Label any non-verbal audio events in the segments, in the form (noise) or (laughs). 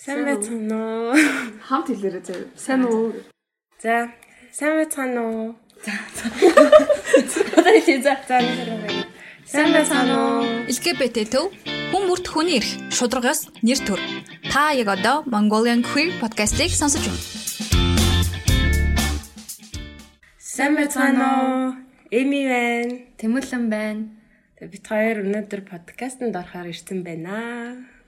Сайн байцгаана уу? (laughs) Хамт хэлээрэй заяа. Сайн уу? За, сайн байцгаана уу? За. Одоо хэлээ за. За, нэг Сайн байцгаана уу? LGBT төв хүн бүрт хүний эрх шударгаас нэр төр. Та яг одоо Mongolian Queer podcast-ийг сонсож байна. Сайн байцгаана уу? Эми байна. Тэмүүлэн байна. Бид хоёр өнөөдөр подкастт орохоор ирсэн байна.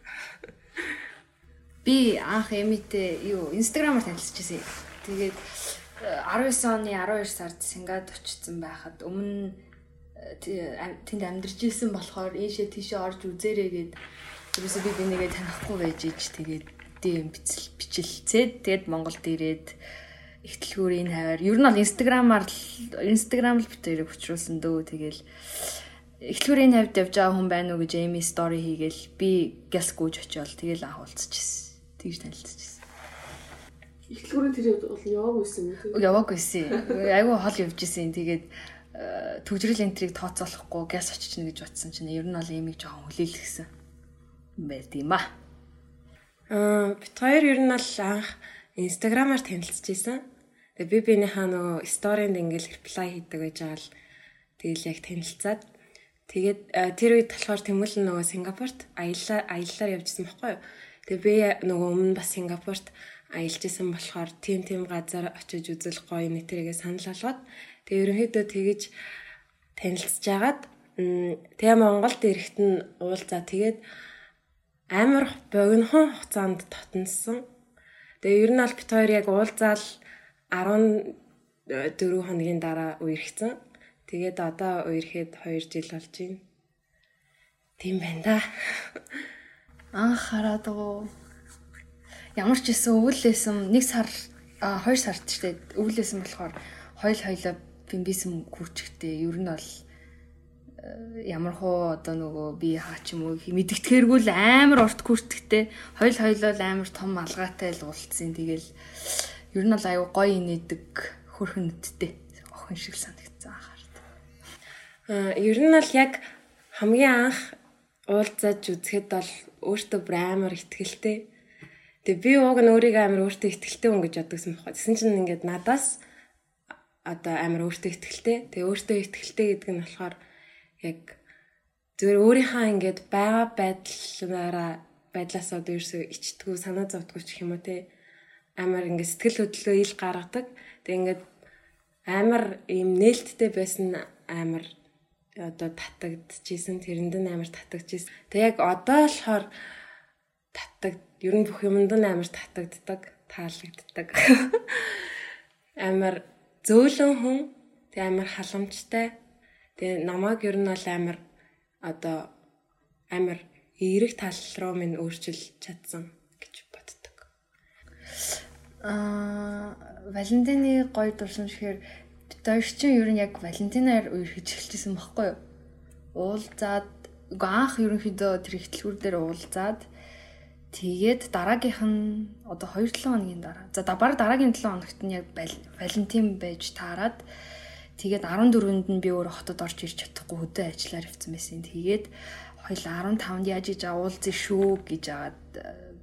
Би анх Эмитэй юу Instagram-аар танилцчихсан. Тэгээд 19 оны 12 сард Сингад очсон байхад өмнө тэнд амьдарч исэн болохоор ийшээ тийшээ орж үзээрэй гэд ерөөсөө би бинийгээ танихгүй байж ич тэгээд дэм бичил бичилцээд тэгээд Монголд ирээд ихтлгүүрийн хаваар ер нь бол инстаграмаар инстаграм л битэрийг өчрүүлсэн дөө тэгэл ихтлгүүрийн хавьд явж байгаа хүн байна уу гэж Эми стори хийгээл би гяс гүйж очиол тэгэл анх уулзчихсан. Тэгж танилцчихсан. Ихтлгүүрийн тэр бол яваагүйсэн үү? Яваагүйсэн. Айгүй хол явж исэн. Тэгээд төгжрөл энтрийг тооцоолохгүй гяс оччихно гэж утсан чинь ер нь бол Эмиг жоохон хүлээлгэсэн. байд юм аа. Аа бит хоёр ер нь бол анх инстаграмаар танилцж исэн. Тэгээ би бинийхаа нөгөө сторинд ингээл реплай хийдэг байж байгаа л тэгэл яг танилцаад тэгээд тэр үед болохоор тэмүүлэн нөгөө Сингапурт аяллаа аяллаар явжсэн байхгүй юу. Тэгээ би нөгөө өмнө бас Сингапурт аялж исэн болохоор тийм тийм газар очиж үзэл гоё нэтэргээ санал болгоод тэгээ ерөнхийдөө тэгэж танилцж агаад тэгээ Монголд ирэхэд нь уулзаа тэгээд амар богинохон хугацаанд татнсан. Тэгээ ер нь аль бит хоёр яг уулзаал 14 хоногийн дараа үерхсэн. Тэгээд одоо үерхэд 2 жил болж байна. Тийм байна да. (laughs) Анх хараад гоо. Ямар ч гэсэн өвлөөсөн 1 сар 2 сард ч тэгээд өвлөөсөн болохоор хойл хойлоо бимбисэм гүрчгтэй ер нь бол ямар хоо одоо нөгөө би хаа ч юм уу мэдгэтгээргүй л амар урт күртгтэй хойл хойлол амар том алгаатай л уулцсан. Тэгэл ер нь бол аюу гоё инээдэг хөрхөн нүдтэй охин шиг санагдсан анхаард. Аа ер нь бол яг хамгийн анх уулзаж үзэхэд бол өөртөө бүр амар ихтгэлтэй. Тэгээ би ууг нь өөрийгөө амар өөртөө ихтгэлтэй хүн гэж боддогсэн байхгүй. Тэсэн чинь ингээд надаас одоо амар өөртөө ихтгэлтэй. Тэгээ өөртөө ихтгэлтэй гэдэг нь болохоор яг зүгээр өөрийнхөө ингээд байгаа байдлаараа байдлаасаа одоо ерөөсөө ичдэггүй санаа зовдгоо ч юм уу те амар ингээд сэтгэл хөдлөлөө ил гаргадаг. Тэг ингээд амар ийм нээлттэй байсан амар одоо татагдчихсэн тэрэнд нь амар татагдчихсэн. Тэг яг одоо болохоор татдаг ер нь бүх юмд нь амар татагддаг, таалагддаг. (laughs) амар зөөлөн хүн тэг амар халамжтай. Тэгээ намайг ер нь бол амар одоо амар эерэг тал руу минь өөрчилж чадсан Аа Валентины гоё дурсамж гэхээр хоёр чинь ер нь яг Валентинаар үерхэж эхэлчихсэн баггүй юу? Уулзаад анх ерөнхийдөө тэр ихтлгүүр дээр уулзаад тэгээд дараагийнх нь одоо 2-7 хоногийн дараа. За баг дараагийн 7 хоногт нь яг Валентин байж таарад тэгээд 14-нд нь би өөр хотод орж ирж чадахгүй хөдөө ажиллаар явцсан байсан. Тэгээд хоёул 15-нд яаж иж уулзсан шүү гэж аваад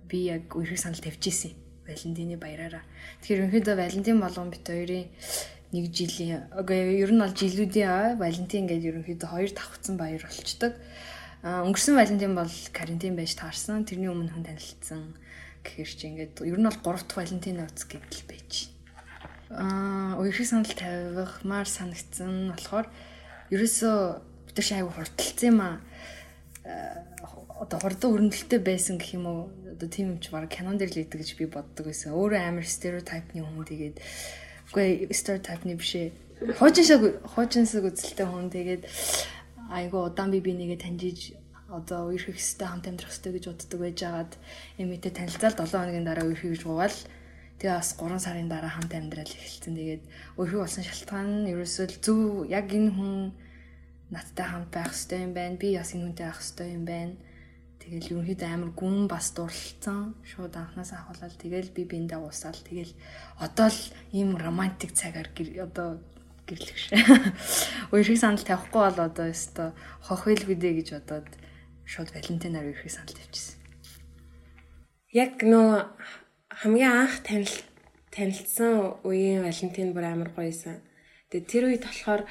би яг үерхэг санал тавьж исэн Валентины баяраараа. Тэгэхээр ерөнхийдөө Валентин болгон бит хоёрын нэг жилийн үгүй ер нь бол жилүүдийн Валентин гэдэг ерөнхийдөө хоёр давхцсан баяр болчдөг. А өнгөрсөн Валентин бол карантин байж таарсан. Тэрний өмнө хүн танилцсан гэхэр чи ингээд ер нь бол 3 дахь Валентин нууц гэдэл байж. Аа үерхий санал тавихмаар санагдсан болохоор ерөөсөө бид нар шайгу хурдталцсан юм аа одоо хурдан өрнөлттэй байсан гэх юм уу одоо тийм юм чи баг кинон дээр л идэг гэж би боддог байсан. Өөрөө амар стереотипны хүн тэгээд үгүй стереотипны биш ээ. Хоочинсаг хоочинсаг үзэлтэй хүн тэгээд айгу удаан би бинийгээ таньжиж одоо үерхэх хэвээр хамт амьдрах хэвээр гэж боддог байж агаад эмээтэй танилцаад 7 хоногийн дараа үерхэх гэж гуйвал тэгээ бас 3 сарын дараа хамт амьдрал эхэлсэн. Тэгээд үерхэх болсон шалтгаан нь ерөөсөө зөв яг энэ хүн надтай хамт байх хэрэгтэй юм байна. Би бас энэ хүнтэй байх хэрэгтэй юм байна Тэгэл ерөнхийдөө амар гүн бас дурлцсан. Шууд анханаас ахуулаад тэгэл би биэндээ уусаал. Тэгэл одоо л ийм романтик цагаар одоо гэрлэгш. (laughs) Үерхийг санал тавихгүй бол одоо өстой хохвол бидэ гэж бодоод шууд Валентинаар үерхийг санал тавьчихсан. яг нөө хамгийн анх танил танилцсан үеийн Валентин бүр амар гоёсэн. Тэгээ тэр үед болохоор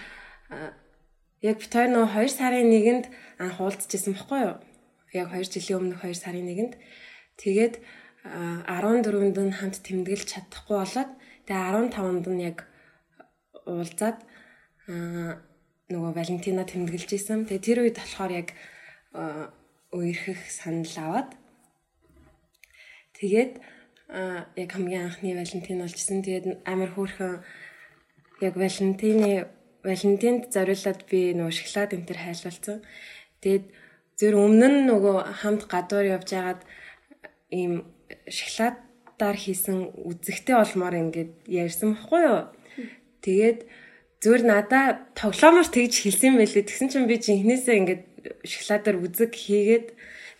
яг хоёр нөө 2 сарын 1-нд анх уулзчихсан баггүй юу? Яг 2 жилийн өмнөх 2 сарын 1-нд. Тэгээд 14-нд нь хамт тэмдэглэж чадахгүй болоод тэгээ 15-нд нь яг уулзаад нөгөө Валентина тэмдэглэж исэн. Тэгээ тэр үед болохоор яг үерхэх санал аваад тэгээд яг хамгийн анхны Валентин болжсэн. Тэгээд амар хөөрхөн яг Валентины Валентинд зориулаад би нөгөө шоколад энэ төр хайлуулсан. Тэгээд зэр өмнө нь нөгөө хамт гадуур явж агаад ийм шоколадаар хийсэн үзэгтэй олмоор ингээд ярьсан баггүй юу. Тэгээд зүгээр надаа тоглоомоор тэгж хэлсэн байлээ. Тэгсэн чинь би жинхнээсээ ингээд шоколадаар үзэг хийгээд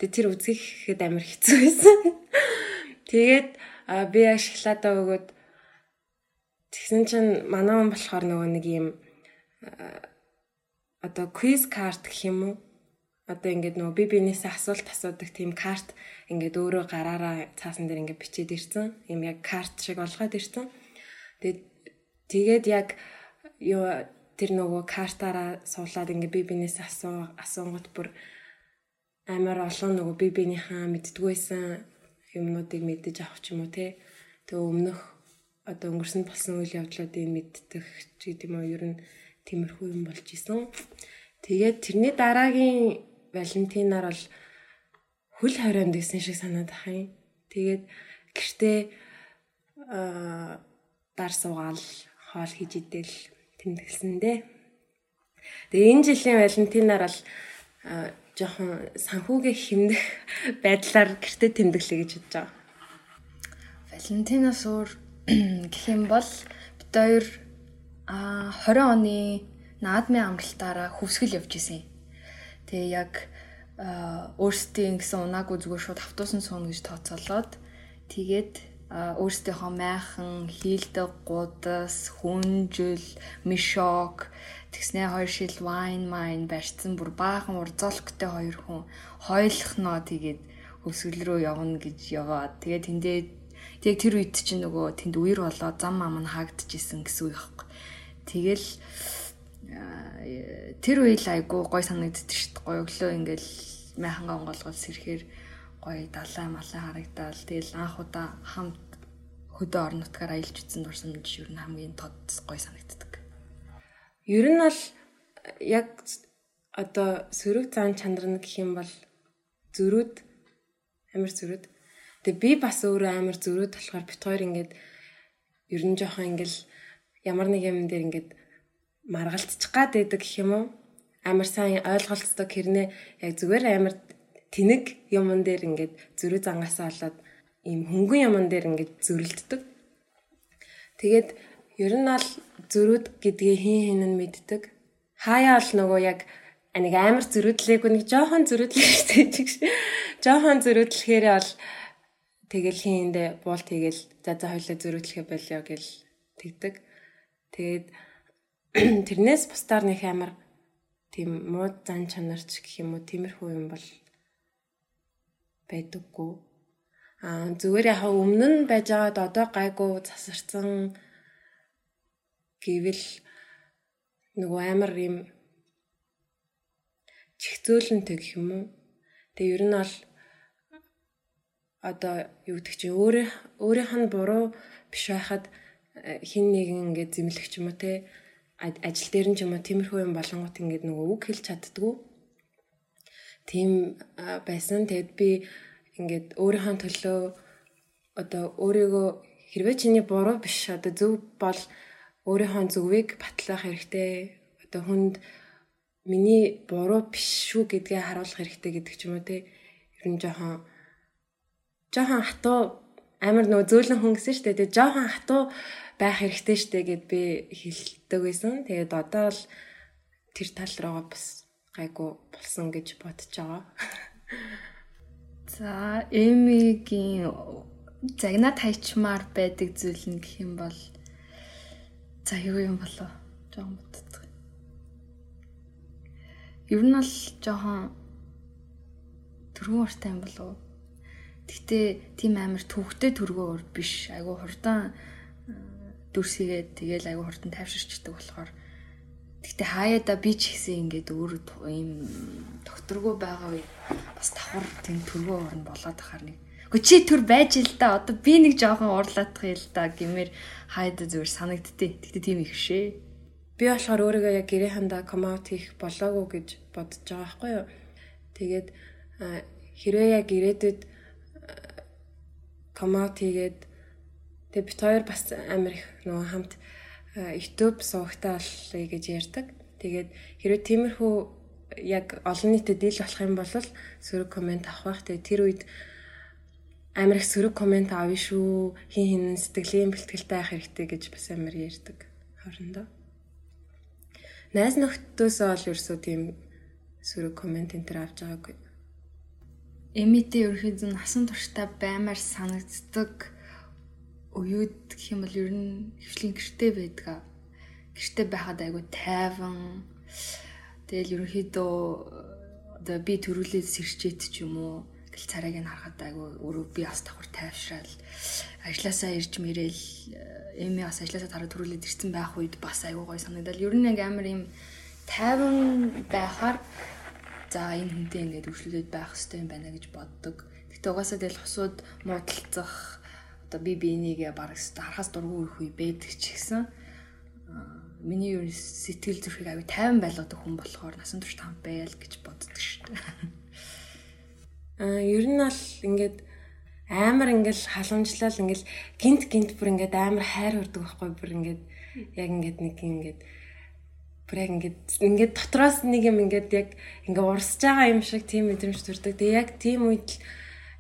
тэгээд тэр үзгийг хийхэд амар хэцүү байсан. (laughs) Тэгээд би яг шоколадаа өгөөд тэгсэн чинь манай хүн болохоор нөгөө нэг юм одоо quiz card гэх юм уу? Одоо ингээд нөгөө би бинээсээ асуулт асуудаг тийм карт ингээд өөрөө гараараа цаасан дээр ингээд бичээд ирсэн. Ийм яг карт шиг олгоод ирсэн. Тэгээд тэгээд яг юу тэр нөгөө картаараа суулаад ингээд би бинээсээ асуу асуунгууд бүр амар олон нөгөө би бинийхээ мэддгүйсэн юмнуудыг мэдэж авах ч юм уу те. Тэгээ өмнөх одоо өнгөрсөн болсон үйл явдлуудыг мэддэг ч гэдэм үү ер нь тиймэрхүү юм болж исэн. Тэгээд тэрний дараагийн Валентинаар бол хөл хорионд гэсэн шиг санаад ах юм. Тэгээд гэртээ аа дар суугаал хоол хийж идэл тэмдэглэсэндээ. Тэгээ энэ жилийн Валентинаар бол жоохон санхүүгээ хэмнэх (laughs) байдлаар гэртээ тэмдэглэе гэж бодож байгаа. Валентинос өөр (clears throat) гэх юм бол бид хоёр а 20 оны наадмын амралтаараа хөвсгөл явж исэн. Тэгээ яг өөрсдийн гэсэн унаагүй зүгээр шууд автуусан сууна гэж тооцоолоод тэгээд өөрсдийнхөө майхан, хийлдэг гудас, хүнжил, мишок Тэгснээ хоёр шил wine mine барьцсан бүр баахан урзолктой хоёр хүн хойлохноо тэгээд өсгөл рүү явна гэж яваад тэгээд тэндээ тэг тэр үед чинь нөгөө тэнд үер болоо зам ам нь хаагдчихсэн гэсэн үг байхгүй. Тэгэл тэр үйл айгу гой санагддаг шүү дээ. Гой өглөө ингээл майхангаа онгоолгол сэрхээр гой далай малай харагдал. Тэгэл анх удаа хамт хөдөө орон нутгаар аялж утсан дурсамж юу н хамгийн тод гой санагддаг. Ер нь бол яг одоо сөрөг зан чанар нь гэх юм бол зөрүүд амар зөрүүд. Тэгээ би бас өөрөө амар зөрүүд болохоор бит хоёр ингээд ер нь жоохон ингээл ямар нэг юм дээр ингээд маргалтчих гад байдаг гэх юм уу? Амар сайн ойлголцдог хэрнээ яг зүгээр амар тэнэг юмн дээр ингээд зөрүү зангаасаа болоод ийм хөнгөн юмн дээр ингээд зөрөлддөг. Тэгээд Ер нь бол зөрүүд гэдгийг хин хин нь мэддэг. Хаяа бол нөгөө яг нэг амар зөрүүдлээгүй нэг жоохон зөрүүдлэхтэй (laughs) чиг. Жоохон зөрүүдлэхээр бол тэгэл хиндэ буул тэгэл за за хоёлаа зөрүүдлэхэ болё гэл тэгдэг. Тэгээд (coughs) тэрнээс бусдаар нэг амар тийм муу зан чанарч гэх юм уу тиймэрхүү юм бол байдаггүй. Аа зүгээр яхаа өмнө нь байж байгаад одоо гайгүй засарсан гэвэл нөгөө амар юм чихзөөлөнтэй гэх юм уу. Тэгээ ер нь бол одоо юу гэдэг чинь өөрөө өөрийнх нь буруу биш байхад э, хин нэгэн ингээд зэмлэх юм уу те ажил дээр нь ч юм уу тиймэрхүү юм болонгот ингээд нөгөө үг хэлж чаддгүй. Тийм байсан. Тэгэд би ингээд өөрийнхөө төлөө одоо өөрийгөө хэрвээ чиний буруу биш одоо зөв бол өөрийнхөө зүгвийг батлах хэрэгтэй. Одоо хүнд миний буруу биш шүү гэдгээ харуулах хэрэгтэй гэдэг ч юм уу те. Ер нь жоохон жоохон хатуу амар нөгөө зөөлөн хүн гэсэн дээ. Тэгээ жоохон хатуу байх хэрэгтэй штэ гэд би хэлдэг байсан. Тэгээд одоо л тэр тал руугаа бас гайгүй болсон гэж бодож байгаа. (laughs) За, Эмигийн загнаад хайчмаар байдаг зүйл нь гэх юм бол За юу юм болоо? Жохон бодцгоо. Ер нь бол жохон дөрвөн уртай юм болов. Гэтэ тийм амар төвхтэй төргөөр биш. Айгу хурдан дүрсгээд тэгэл айгу хурдан тайвширчдаг болохоор Гэтэ хаяада би ч гэсэн ингээд өөр ийм докторгүй байгаа үе бас давхар тийм төргөө орн болоод ахаар нэг. Гэхдээ чи төр байж л да. Одоо би нэг жоохон уурлаадах юм л да гэмээр хаяада зүгээр санагдтыг. Гэтэ тийм их шээ. Би болохоор өөрийгөө яг гэрээхэндээ комаут хийх болоогүй гэж бодож байгаа байхгүй юу. Тэгээд хэрвээ яг ирээдүйд комаут хийгээд тэг бит хоёр бас амар их нөгөө хамт YouTube суугтаа болъё гэж ярьдаг. Тэгээд хэрвээ тиймэрхүү яг олон нийтэд дийл болох юм бол сөрөг комент авах байх. Тэгээд тэр үед амар их сөрөг комент авна шүү. Хин хин сэтгэлийн бэлтгэлтэй байх хэрэгтэй гэж бас амар ярьдаг хоорондоо. Найз нөхдөөсөө бол ерөөсөө тийм сөрөг комент энэ төр авч байгаагүй. Эмитэй ерөөхдөө насан туршдаа баймаар санагддаг уюуд гэх юм бол ер нь хөвшлийн гэрте байдаг. Гэрте байхад айгу тайван. Тэгэл ерөнхийдөө одоо би төрүүлээд сэрчээд ч юм уу гэл царайг нь харахад айгу өөрөө би бас давхар тайвшраал ажилласаа ирж мэрэл эми бас ажилласаа тараа төрүүлээд ирсэн байх үед бас айгу гой санагдал. Ер нь амар юм тайван байхаар за энэ хүнтэй ингээд өршлөлөд байх хэрэгтэй юм байна гэж боддог. Гэтэ угаасаа тэгэл хосууд муудалцах одоо би бинийгээ бараг харахаас дургүй их үе байдаг ч гэсэн миний юу сэтгэл зүрхийг ави 50 байлгадаг хүн болохоор насан турш там байл гэж боддог шүү дээ. (laughs) Аа ер нь бол ингээд амар ингээл халамжлал ингээл гинт гинт бүр ингээд амар хайр хүрдэг байхгүй бүр ингээд яг ингээд нэг ингээд бүр яг ингээд ингээд дотроос нэг юм ингээд яг ингээд урсж байгаа юм шиг тийм мэдрэмж төрдөг. Тэгээ яг тийм үед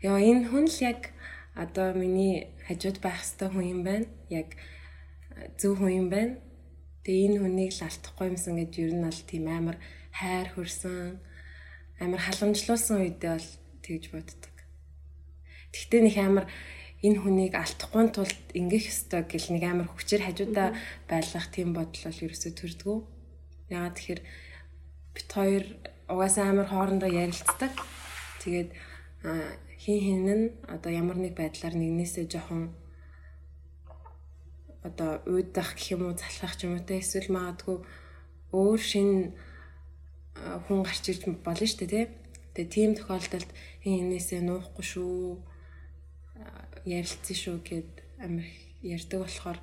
яа энэ хүн л яг одоо миний хажууд байх хэвээр хүн юм байна. Яг зөв хүн юм байна. Тэгээ энэ хүнийг л алдахгүй юмсан гэж ер нь бол тийм амар хайр хүрсэн амар халамжлуулсан үедээ бол тэгж боддог. Тэгтээ нэг амар энэ хүнийг алдахгүй тулд ингэх ёстой гэл нэг амар хүчээр хажуудаа байлгах тийм бодол бол ерөөсөө төрдгөө. Ягаад тэгэхээр бит хоёр угаасаа амар хоорондоо ярилцдаг. Тэгээд хин хин нь одоо ямар нэг байдлаар нэгнээсээ жоохон одоо уйдах гэх юм уу залхах ч юм уу те эсвэл магадгүй өөр шин хүн гарч ирж болно шүү дээ тий. Тэгээ тийм тохиолдолд хин хинээсээ нуухгүй шүү ярилцсан шүү гэд амир ярьдаг болохоор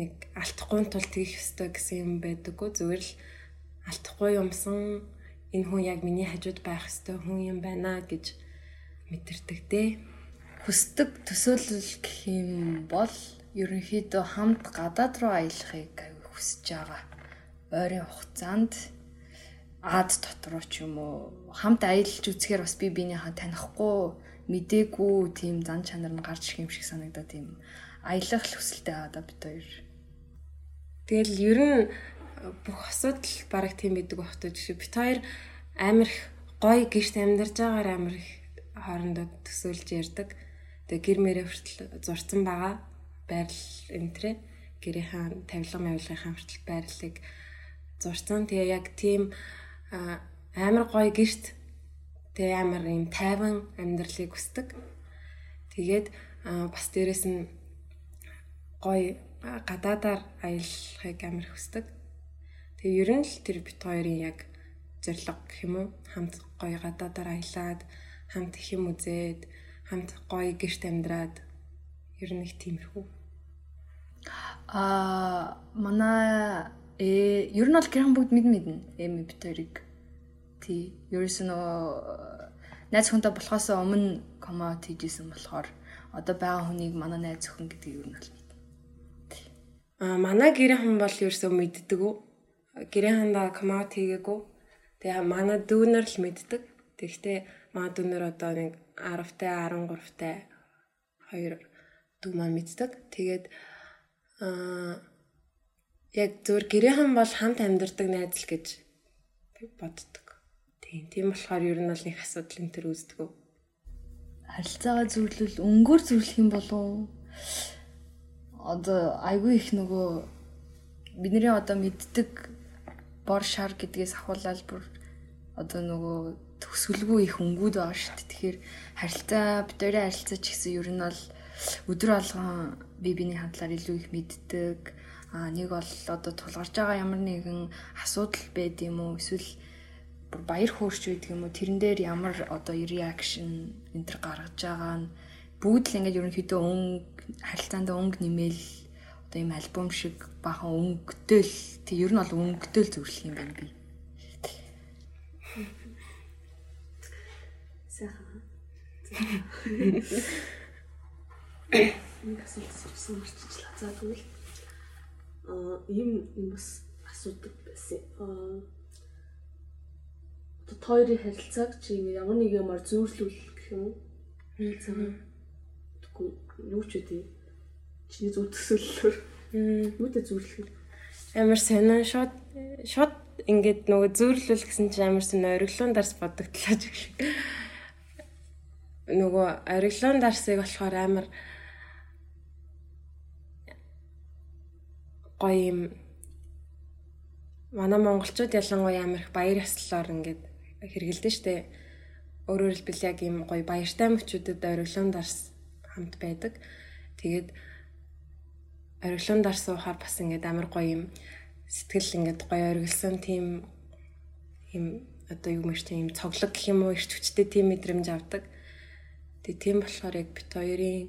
нэг алдахгүй тул тэгэх ёстой гэсэн юм байдаггүй зүгээр л алдахгүй юмсан энэ хүн яг миний хажууд байх ёстой хүн юм байна гэж мэдэрдэг дээ. Хүсдэг төсөөлөл гэх юм бол ерөнхийдөө хамт гадаад руу аялахыг хүсэж байгаа. Ойрын хугацаанд ад дотор ч юм уу хамт аялж үзэхээр бас би биенийхээ танихгүй мдээгүй тийм зан чанар нь гарч ирэх юм шиг санагдаад тийм аялах хүсэлтэй байгаа да бид хоёр. Тэгэл ер нь бүх асуудал бараг тийм байдаг багтаа жишээ бит хоёр амар их гоё гэрт амьдарч байгаагаар амар их хоорондоо төсөөлж ярьдаг. Тэгээ гэр мэрээ хүртэл зурцсан байгаа. Байрал энтрээ гэрийнхэн тавилга мавилгынхаа хүртэл байрлалыг зурцсан. Тэгээ яг тийм амар гоё гэрт тэгээ амар юм тайван амьдралыг хүсдэг. Тэгээд бас дээрэс нь гоё гадаадаар аялахыг амар хүсдэг. Тэгээ ер нь л тэр бит хоёрын яг зориг гэх юм уу хамт гоё гадаадаар аялаад хамт их юм үзээд хамт гоё гэрт амьдраад ер нь их тиймэрхүү. Аа манай э ер нь бол гэрхэн бүгд мэднэ мэднэ. Эми битэрийг тий. Ерөөс нь найз хүнтэй болохоос өмнө комаут хийжсэн болохоор одоо байгаа хүнийг манай найз хүн гэдэг ер нь бол Аа манай гэрхэн бол ерөөсөө мэддэг үү? Гэрхэндээ комаут хийгээгүй. Тэгээ манай дүүнер л мэддэг. Тэгэхдээ магадгүй нэр одоо нэг 10-тай 13-тай хоёр дүү маань мэддэг. Тэгээд аа яг зөвөр гэрээхэн бол хамт амьдардаг найз л гэж боддог. Тийм. Тийм болохоор ер нь бол нэг асуудал энэ төр үүсдэг. Харилцаагаа зөвлөл өнгөөр зөвлөх юм болов одоо айгүй их нөгөө бидний одоо мэддэг бор шар гэдгээс ахуулаад бүр одоо нөгөө төсвөлгүй их өнгүүд байгаа шүү дээ. Тэгэхээр харилцаа битэрийн харилцаа ч гэсэн ер нь бол өдөр болгон би биний хандлаар илүү их мэддэг. А нэг бол одоо тулгарч байгаа ямар нэгэн асуудал байд юм уу эсвэл бүр баяр хөөрч байдаг юм уу тэрэн дээр ямар одоо реакшн энэ төр гаргаж байгаа нь бүгд л ингээд ерөнхийдөө өнгө харилцаанд өнгө нэмэл одоо ийм альбом шиг бахан өнгөтэй л тэг ер нь бол өнгөтэй л зүрлэх юм байна би. Сайхан. Нэг асуулт сэрсэн мөрчлөө. За тэгвэл аа ийм бас асуудаг байсан. Аа хоёрын харилцааг чи ямар нэг юмар зөөрлүүлэх гэх юм уу? Харилцаа. Тэгвэл юу ч үгүй. Чиний зөв төсөөллөөр юутай вэ? Амар сонин шууд шууд ингээд нөгөө зөөрлөл гэсэн чинь амар сонин ориглон дарс бодогдлоо ч гэх шиг. Нөгөө ориглон дарсыг болохоор амар гоё юм манай монголчууд ялангуяа амар их баяр ёслолоор ингээд хэрэгэлдэж штэ. Өөрөөр хэлбэл яг ийм гоё баяртай мөчүүдэд ориглон дарс хамт байдаг. Тэгээд ориглон дарс уухаар бас ингээд амар гоё юм сэтгэл ингээд гоё ориглсон тийм юм одоо юу мэрч тийм цоглог гэх юм уу ирч хүчтэй тийм мэдрэмж авдаг. Тэгээ тийм болохоор яг бит хоёрын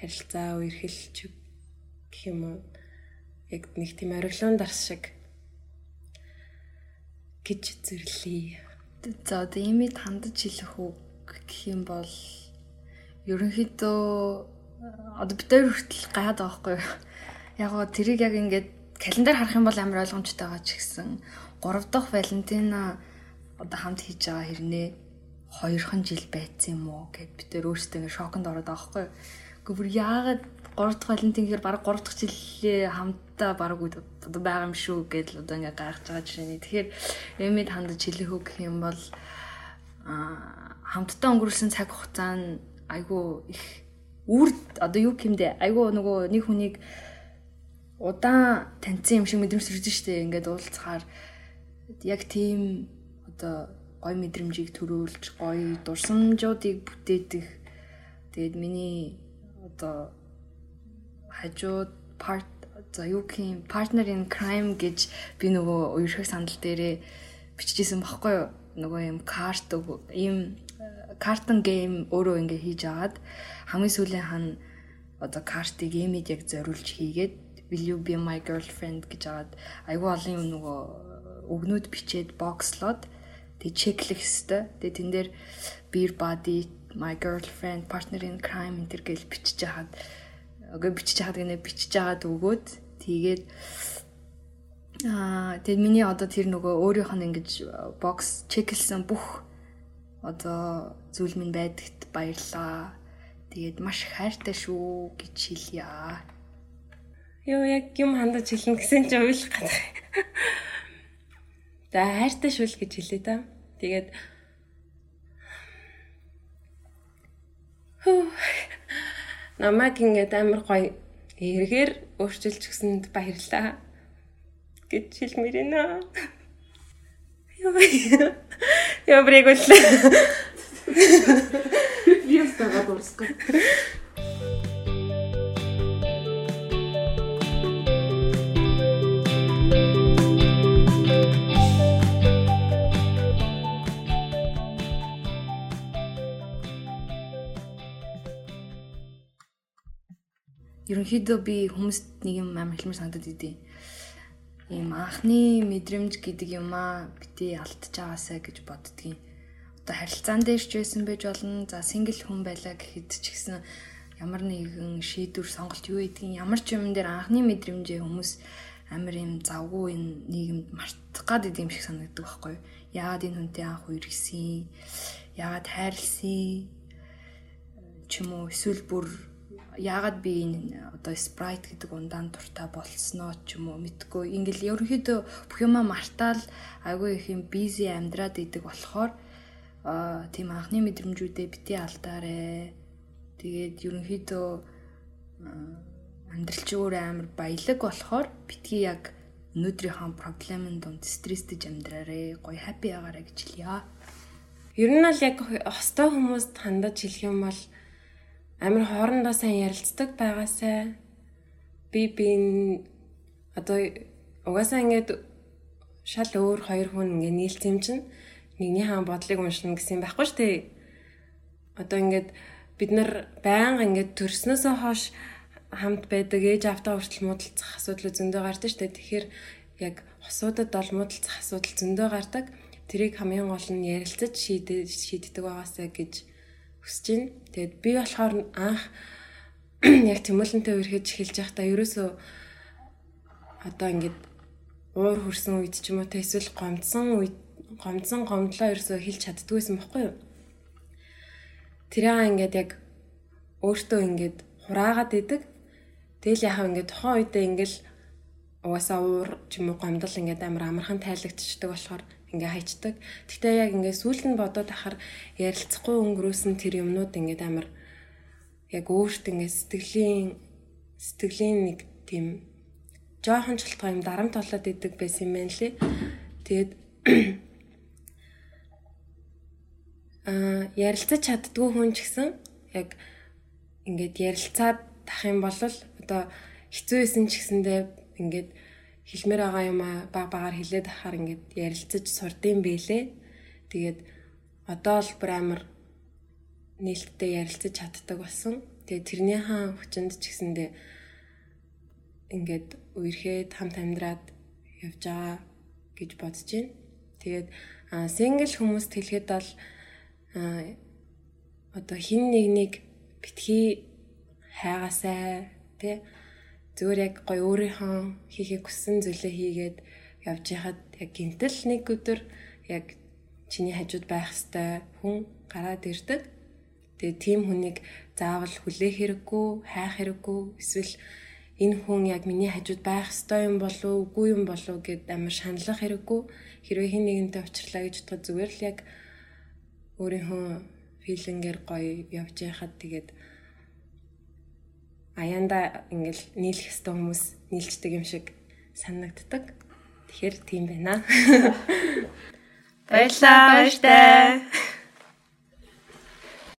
харилцаа үерхэлч гэх юм уу яг нэг тийм ориглон дарс шиг гэж зэрлээ. За одоо имид хандаж хэлэх үг гэх юм бол ерөнхийдөө одоо хоёр хүртэл гайхаад байгаа юу? Яг гоо тэрийг яг ингээд календар харах юм бол амар ойлгомжтой байгаа ч гэсэн 3 дахь Валентина одоо хамт хийж байгаа хэрнээ хоёрхан жил байцсан юм уу гэд бид тэр өөрсдөө ингээд шоконд ороод байгаа юу? Гэхдээ яагаад 3 дахь Валентин гэхээр баг 3 дахь жилээ хамтдаа баг одоо байгаа юм шүү гэдэл одоо ингээ гайхаж байгаа жишээний. Тэгэхээр эмэд хандаж хэлэх үг гэх юм бол хамтдаа өнгөрүүлсэн цаг хугацаа нь айгүй их үр одоо юу гэмдэ? Айгүй нөгөө нэг хүнийг удаан таньсан юм шиг мэдрэмж төрж штэ ингээд уулзахаар яг тийм одоо гой мэдрэмжийг төрөөлж гой дурсамжуудыг бүтээдэг тэгээд миний одоо хажууд part за юу гэх partner in crime гэж би нөгөө уурхаг сандал дээрээ бичижсэн баггүй юу? Нөгөө юм карт ийм картон гейм өөрөө ингээ хийж агаад хамгийн сүүлийн хан одоо картыг имид яг зориулж хийгээд will you be my girlfriend? гэж агаад айгүй олон юм нөгөө өгнүүд бичээд бокслоод тэг чеклэх хэвээр тэг тэн дээр beer body my girlfriend partner in crime энэ төр гэж бичиж хаад үгүй бичиж хаад гинэ бичиж жагаад өгөөд тэгээд аа тэгээд миний одоо тэр нөгөө өөрийнх нь ингэж бокс чеклсэн бүх одоо зүйл минь байдагт баярлаа. Тэгээд маш хайртай шүү гэж хэлье. Йоо яг юм хандаж хэлнэ гэсэн чи уйлах гэдэг. За хайртай шүү л гэж хэлээ та. Тэгээд намайг ингээд амар гоё эргээр өөрчилж гсэнд баярлаа гэж хэлмээр байна. Яа. Яа брэгүүл. Би ястагаа дурсгах. ерөнхийдөө би хүмүүст нэг юм амар хэлмэр санагдаад идэв. Ийм анхны мэдрэмж гэдэг юм аа бити алдчихж байгаасаа гэж боддгийн. Одоо харилцаан дээр ч байсан байж болно. За сингл хүн байлаа гэхэд ч гэсэн ямар нэгэн шийдвэр сонголт юу гэдгийг ямар ч юм дээр анхны мэдрэмжээ хүмүүс амар юм завгүй энэ нийгэмд мартах гад идэм шиг санагддаг байхгүй юу? Яагаад энэ хүнтэй анх үерхсэн? Яагаад хайрлсан? ч юм уу эсвэл бүр яагаад би энэ одоо Sprite гэдэг ундаан дуртай болсноо ч юм уу мэдгүй. Ингээл ерөнхийдөө бүх юма мартаал айгүй их юм busy амьдраад идэг болохоор тийм анхны мэдрэмжүүдээ бити алдаарэ. Тэгээд ерөнхийдөө амьдралч өөр амар баялаг болохоор битгий яг өнөөдрийнхөө проблемын дунд стресстэй амьдраарэ. Гоё happy агаарэ гэж хэлье. ер нь л яг хостой хүмүүст хандаж хэлэх юм бол амар хоорондоо сайн ярилцдаг байгаасай. Би би одоо угаасаа ингээд шал өөр хоёр хүн ингээд нийлцсэн юм чинь нэгний хаан бодлыг уншина гэсэн байхгүй шүү дээ. Одоо ингээд бид нар байнга ингээд төрснөөсөө хойш хамт байдаг ээж автаа хүртэл муудалцах асуудал зөндөө гардаг шүү дээ. Тэгэхээр яг хосуудад бол муудалцах асуудал зөндөө гардаг. Тэрийг хамгийн гол нь ярилцаж шийддэг байгаасаа гэж хүсэж байна. Тэгээд би болохоор анх (clears throat) яг тэмүүлэнтэй үргэлж эхэлж байхдаа ерөөсөө одоо ингээд уур хүрсэн үед ч юм уу те эсвэл гомдсон үед гомдсон гомдлоо ерөөсөө хэлж чаддгүйсэн байхгүй юу? Тэрээ ингээд яг өөртөө ингээд хураагаад идэг. Тэгэл яхаа ингээд тухайн үедээ ингээд угаасаа уур ч юм уу гомдол ингээд амар амархан тайлагдчихдаг болохоор ингээ хайчдаг. Гэхдээ яг ингээ сүүлд нь бодоод ахаар ярилцахгүй өнгөрөөсөн тэр юмнууд ингээ амар яг өөрт ингээ сэтгэлийн сэтгэлийн нэг тийм жоохон ч болтгоо юм дарамт болоод идэг байсан юм байна лээ. Тэгээд (clears throat) аа ярилцаж чаддгүй хүн ч гэсэн яг ингээд ярилцаад тах юм бол одоо хэцүү байсан ч гэсэндээ ингээд хэлмээр байгаа юм а баг багаар хэлээд ахаар ингээд ярилцаж сурдсан бэлээ. Тэгээд одоо л бүр амар нээлттэй ярилцаж чаддаг болсон. Тэгээд тэрний хаан хүчинд ч гэсэндээ ингээд үерхэд хамт амьдраад явж байгаа гэж бодож байна. Тэгээд сингл хүмүүст хэлэхэд бол одоо хин нэг нэг битгий хайгаасай тий зүгээр яг гоё өөрийнхөө хийхийг хүссэн зүйлээ хийгээд явж яхад яг гинтэл нэг өдөр яг чиний хажууд байх хэвээр хүн гараад ирдэг. Тэгээ тийм хүнийг заавал хүлээх хэрэггүй, хайх хэрэггүй, эсвэл энэ хүн яг миний хажууд байх хэвээр юм болов уу, үгүй юм болов уу гэд амар шаналлах хэрэггүй. Хэрвээ хин нэгэнтэй уулзлаа гэж бодоход зүгээр л яг өөрийнхөө филингээр гоё явж яхад тэгээд аяанда ингээл нийлэх хэвээр хүмүүс нийлждэг юм шиг санагддаг. Тэгэхээр тийм байна. (laughs) (laughs) Баярлалаа.